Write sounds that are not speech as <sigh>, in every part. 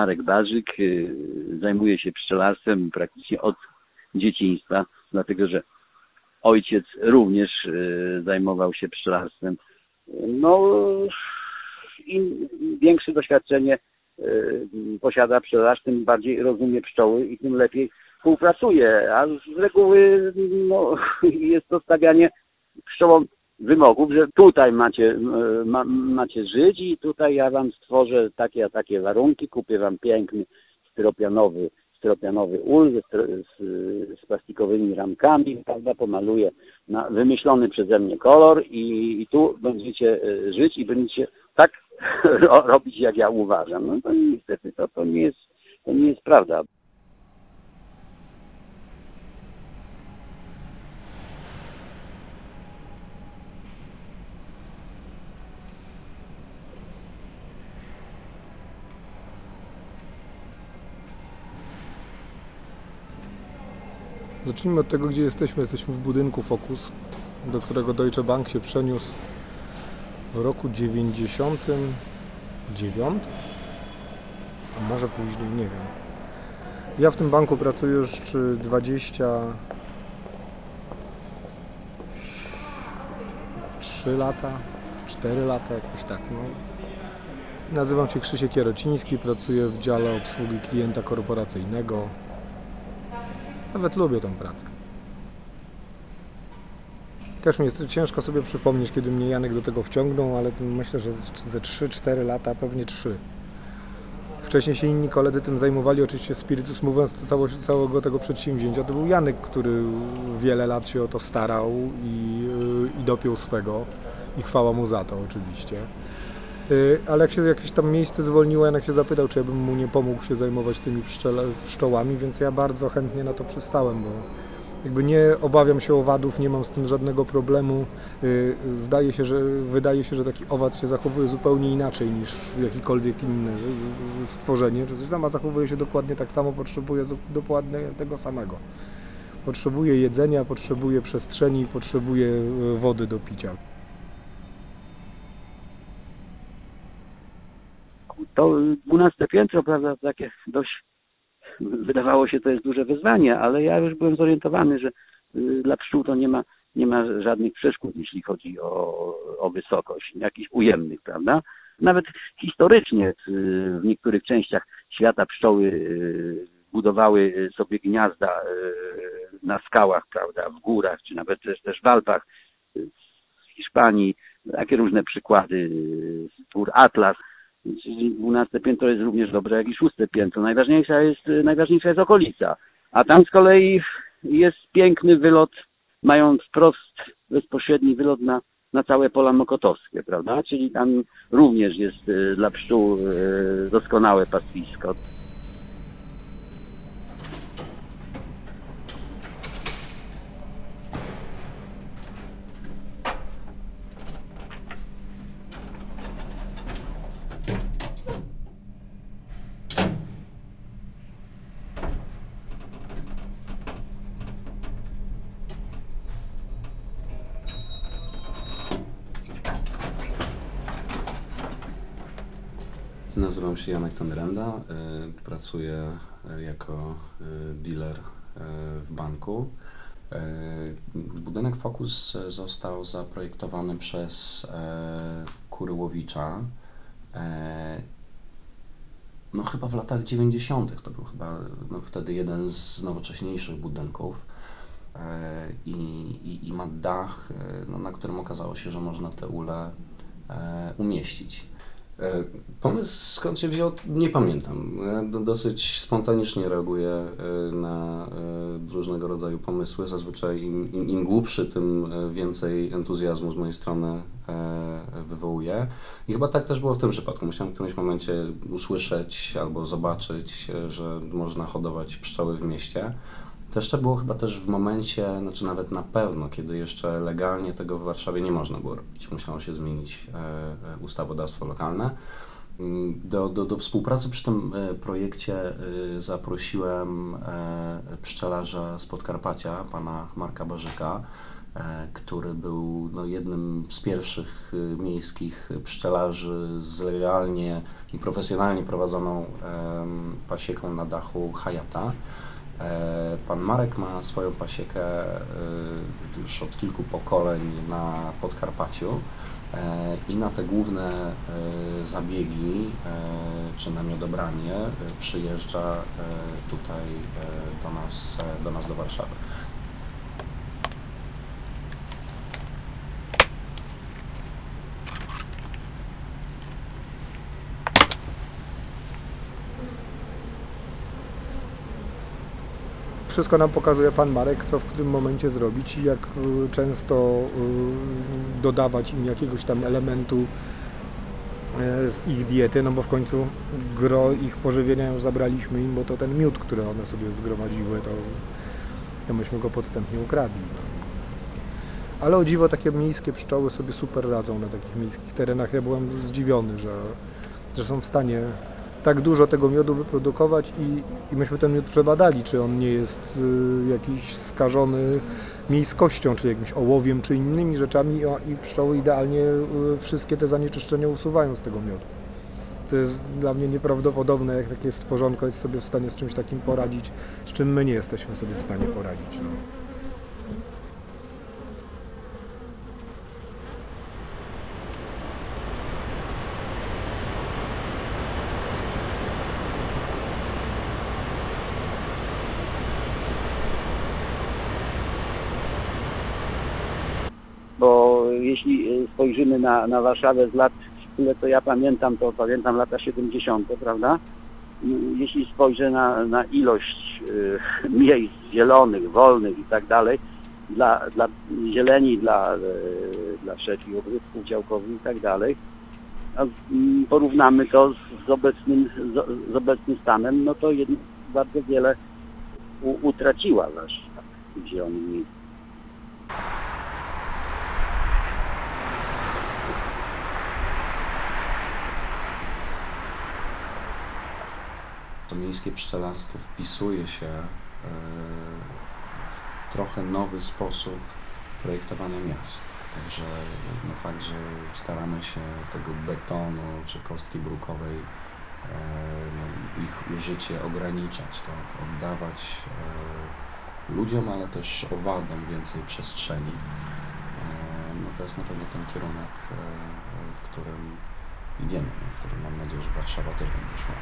Marek Barzyk, y, zajmuje się pszczelarstwem praktycznie od dzieciństwa, dlatego że ojciec również y, zajmował się pszczelarstwem. No, im większe doświadczenie y, posiada pszczelarz, tym bardziej rozumie pszczoły i tym lepiej współpracuje, a z reguły no, <laughs> jest to stawianie pszczołom wymogów, że tutaj macie, ma, macie żyć i tutaj ja wam stworzę takie a takie warunki, kupię wam piękny styropianowy, styropianowy ul z, z, z plastikowymi ramkami, prawda, pomaluję na wymyślony przeze mnie kolor i, i tu będziecie e, żyć i będziecie tak <laughs> robić, jak ja uważam. No to niestety to, to, nie, jest, to nie jest prawda. Zacznijmy od tego, gdzie jesteśmy. Jesteśmy w budynku Focus, do którego Deutsche Bank się przeniósł w roku 99, a może później, nie wiem. Ja w tym banku pracuję już 23 lata, 4 lata, jakoś tak. No. Nazywam się Krzysiek Jarociński, pracuję w dziale obsługi klienta korporacyjnego. Nawet lubię tę pracę. Też mi jest ciężko sobie przypomnieć, kiedy mnie Janek do tego wciągnął, ale myślę, że ze 3-4 lata, pewnie 3. Wcześniej się inni koledzy tym zajmowali, oczywiście spiritus mówiąc całego tego przedsięwzięcia. To był Janek, który wiele lat się o to starał i, i dopiął swego i chwała mu za to oczywiście. Y, ale jak się jakieś tam miejsce zwolniło, Janek się zapytał, czy ja bym mu nie pomógł się zajmować tymi pszczele, pszczołami, więc ja bardzo chętnie na to przystałem, bo jakby nie obawiam się owadów, nie mam z tym żadnego problemu. Y, zdaje się, że wydaje się, że taki owad się zachowuje zupełnie inaczej niż jakikolwiek inne stworzenie, czy coś tam, a zachowuje się dokładnie tak samo, potrzebuje dokładnie tego samego. Potrzebuje jedzenia, potrzebuje przestrzeni, potrzebuje y, wody do picia. To 12 piętro, prawda, takie dość, wydawało się, to jest duże wyzwanie, ale ja już byłem zorientowany, że y, dla pszczół to nie ma, nie ma żadnych przeszkód, jeśli chodzi o, o wysokość, jakichś ujemnych, prawda? Nawet historycznie y, w niektórych częściach świata pszczoły y, budowały sobie gniazda na skałach, prawda, w górach, czy nawet też, w Alpach, w Hiszpanii, takie różne przykłady, twór Atlas, 12 piętro jest również dobre, jak i 6 piętro. Najważniejsza jest, najważniejsza jest okolica. A tam z kolei jest piękny wylot, mają wprost bezpośredni wylot na, na całe pola mokotowskie, prawda? Czyli tam również jest y, dla pszczół y, doskonałe pastwisko. Nazywam się Janek Tonrenda, y, pracuję y, jako y, dealer w banku. Budynek Focus został zaprojektowany przez Kuryłowicza no chyba w latach 90. To był chyba no, wtedy jeden z nowocześniejszych budynków i, i, i ma dach, no, na którym okazało się, że można te ule umieścić. E, pomysł skąd się wziął, nie pamiętam. Dosyć spontanicznie reaguję e, na e, różnego rodzaju pomysły. Zazwyczaj im, im, im głupszy, tym więcej entuzjazmu z mojej strony wywołuje. I chyba tak też było w tym przypadku. Musiałem w którymś momencie usłyszeć albo zobaczyć, że można hodować pszczoły w mieście. To jeszcze było chyba też w momencie, znaczy nawet na pewno, kiedy jeszcze legalnie tego w Warszawie nie można było robić. Musiało się zmienić e, e, ustawodawstwo lokalne. Mm, do, do, do współpracy przy tym e, projekcie zaprosiłem pszczelarza z Podkarpacia, pana Marka Barzyka, który był no, jednym z pierwszych miejskich pszczelarzy z legalnie i profesjonalnie prowadzoną pasieką na dachu Hayata. Pan Marek ma swoją pasiekę e, już od kilku pokoleń na Podkarpaciu e, i na te główne e, zabiegi e, czy na miodobranie e, przyjeżdża e, tutaj do nas, do nas do Warszawy. Wszystko nam pokazuje Pan Marek, co w którym momencie zrobić i jak y, często y, dodawać im jakiegoś tam elementu e, z ich diety, no bo w końcu gro ich pożywienia już zabraliśmy im, bo to ten miód, który one sobie zgromadziły, to, to myśmy go podstępnie ukradli. Ale o dziwo takie miejskie pszczoły sobie super radzą na takich miejskich terenach. Ja byłem zdziwiony, że, że są w stanie tak dużo tego miodu wyprodukować i, i myśmy ten miód przebadali, czy on nie jest y, jakiś skażony miejskością, czy jakimś ołowiem, czy innymi rzeczami o- i pszczoły idealnie y, wszystkie te zanieczyszczenia usuwają z tego miodu. To jest dla mnie nieprawdopodobne, jak takie stworzonko jest sobie w stanie z czymś takim poradzić, z czym my nie jesteśmy sobie w stanie poradzić. No. bo jeśli y, spojrzymy na, na Warszawę z lat, tyle co ja pamiętam, to pamiętam lata 70., prawda? Jeśli spojrzę na, na ilość y, <laughs> miejsc zielonych, wolnych i tak dalej, dla, dla zieleni, dla, y, dla wszelkich ogródków działkowych i tak dalej, a mm, porównamy to z, z, obecnym, z, z obecnym stanem, no to jednak bardzo wiele u, utraciła Warszawa w. to miejskie pszczelarstwo wpisuje się e, w trochę nowy sposób projektowania miast. Także no, fakt, że staramy się tego betonu czy kostki brukowej, e, no, ich użycie ograniczać, tak? oddawać e, ludziom, ale też owadom więcej przestrzeni. No to jest na pewno ten kierunek, w którym idziemy, w którym mam nadzieję, że Warszawa też będzie szła.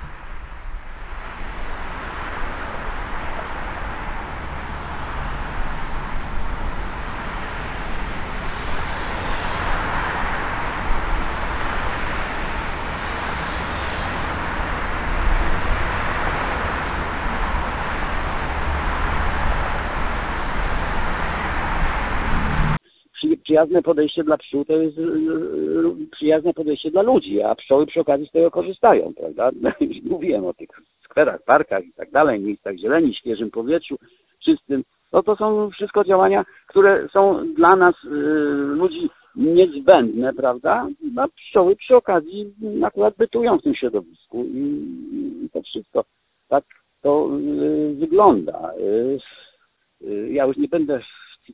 przy, przyjazne podejście dla pszczół to jest y, y, przyjazne podejście dla ludzi, a pszczoły przy okazji z tego korzystają, prawda? Już <laughs> Mówiłem o tych skwerach, parkach i tak dalej, miejscach zieleni, świeżym powietrzu, czystym. No to są wszystko działania, które są dla nas, y, ludzi, niezbędne, prawda? A pszczoły przy okazji akurat bytują w tym środowisku i, to wszystko. Tak to wygląda. Ja już nie będę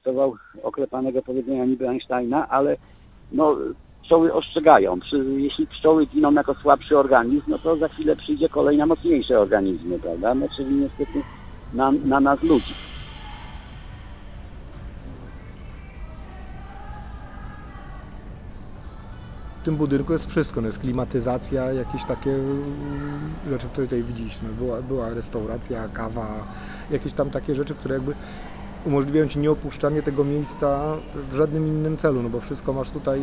cytował oklepanego powiedzenia niby Einsteina, ale no, pszczoły ostrzegają. Przy, jeśli pszczoły giną jako słabszy organizm, no to za chwilę przyjdzie kolej na mocniejsze organizmy, prawda? No, czyli niestety na, na nas ludzi. W tym budynku jest wszystko, no jest klimatyzacja, jakieś takie mm, rzeczy, które tutaj widzieliśmy. Była, była restauracja, kawa, jakieś tam takie rzeczy, które jakby umożliwiają Ci nieopuszczanie tego miejsca w żadnym innym celu, no bo wszystko masz tutaj.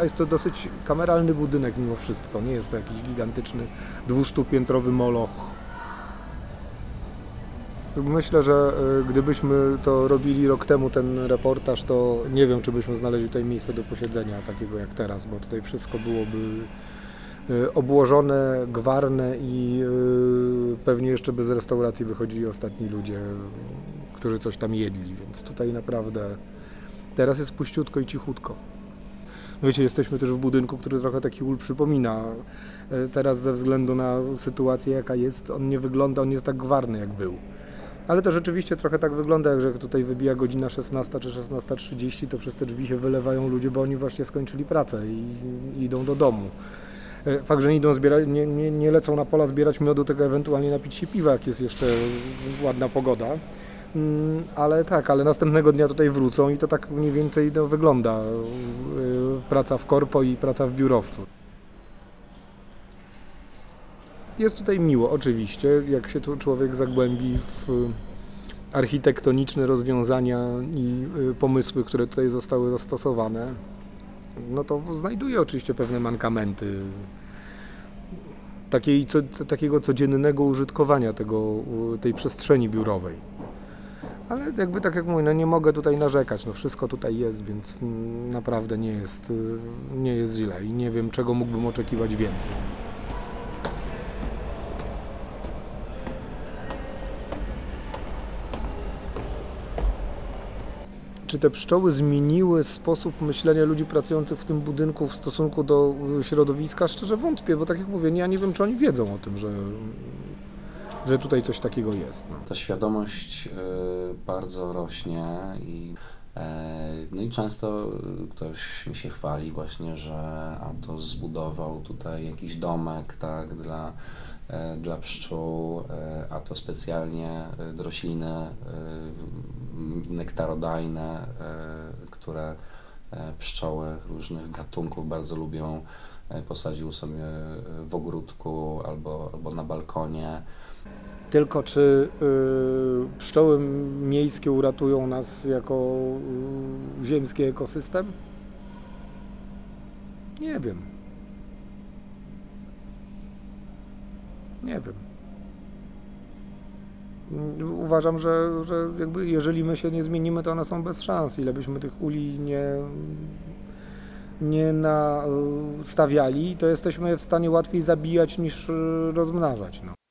A jest to dosyć kameralny budynek mimo wszystko, nie jest to jakiś gigantyczny 200-piętrowy moloch. Myślę, że y, gdybyśmy to robili rok temu, ten reportaż, to nie wiem, czy byśmy znaleźli tutaj miejsce do posiedzenia takiego jak teraz, bo tutaj wszystko byłoby y, obłożone, gwarne i y, pewnie jeszcze bez restauracji wychodzili ostatni ludzie, którzy coś tam jedli, więc tutaj naprawdę teraz jest puściutko i cichutko. No Wiecie, jesteśmy też w budynku, który trochę taki ul przypomina. E, Teraz ze względu na sytuację jaka jest, on nie wygląda, on jest tak gwarny jak był. Ale to rzeczywiście trochę tak wygląda, jak że tutaj wybija godzina 16 czy 16.30, to przez te drzwi się wylewają ludzie, bo oni właśnie skończyli pracę i, i idą do domu. E, Fakt, że nie, idą zbierać, nie, nie, nie lecą na pola zbierać miodu, tylko ewentualnie napić się piwa, jak jest jeszcze ładna pogoda. Mm, Ale tak, ale następnego dnia tutaj wrócą i to tak mniej więcej no, wygląda. e, Praca w korpo i praca w biurowcu. Jest tutaj miło, oczywiście, jak się tu człowiek zagłębi w architektoniczne rozwiązania i y, pomysły, które tutaj zostały zastosowane, no to znajduje oczywiście pewne mankamenty takiej, co, takiego codziennego użytkowania tego, y, tej przestrzeni biurowej. Ale jakby tak jak mówię, no nie mogę tutaj narzekać, no wszystko tutaj jest, więc naprawdę nie jest, y, nie jest źle i nie wiem czego mógłbym oczekiwać więcej. Czy te pszczoły zmieniły sposób myślenia ludzi pracujących w tym budynku w stosunku do y, środowiska? Szczerze wątpię, bo tak jak mówię, ja nie wiem, czy oni wiedzą o tym, że, że tutaj coś takiego jest. No. Ta świadomość y, bardzo rośnie i, e, no i często y, ktoś mi się chwali właśnie, że a to zbudował tutaj jakiś domek tak, dla, e, dla pszczół, e, a to specjalnie e, rośliny nektarodajne, które pszczoły różnych gatunków bardzo lubią, posadził sobie w ogródku albo, albo na balkonie. Tylko czy y, pszczoły miejskie uratują nas jako y, ziemski ekosystem? Nie wiem. Nie wiem. Uważam, że, że jakby jeżeli my się nie zmienimy, to one są bez szans. Ile byśmy tych uli nie, nie nastawiali, to jesteśmy je w stanie łatwiej zabijać niż y, rozmnażać. No.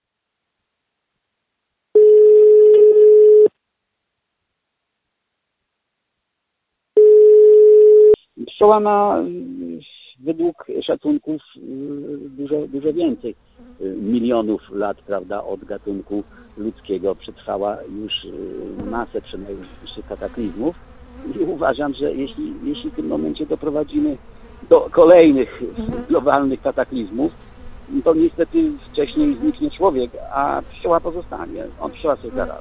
Pszczoła ma y, według szacunków y, dużo, dużo więcej y, milionów lat, prawda, od gatunku ludzkiego przetrwała już masę przynajmniejszych kataklizmów i uważam, że jeśli, jeśli w tym momencie doprowadzimy do kolejnych globalnych kataklizmów, to niestety wcześniej zniknie człowiek, a pszczoła pozostanie. On pszczoła sobie da.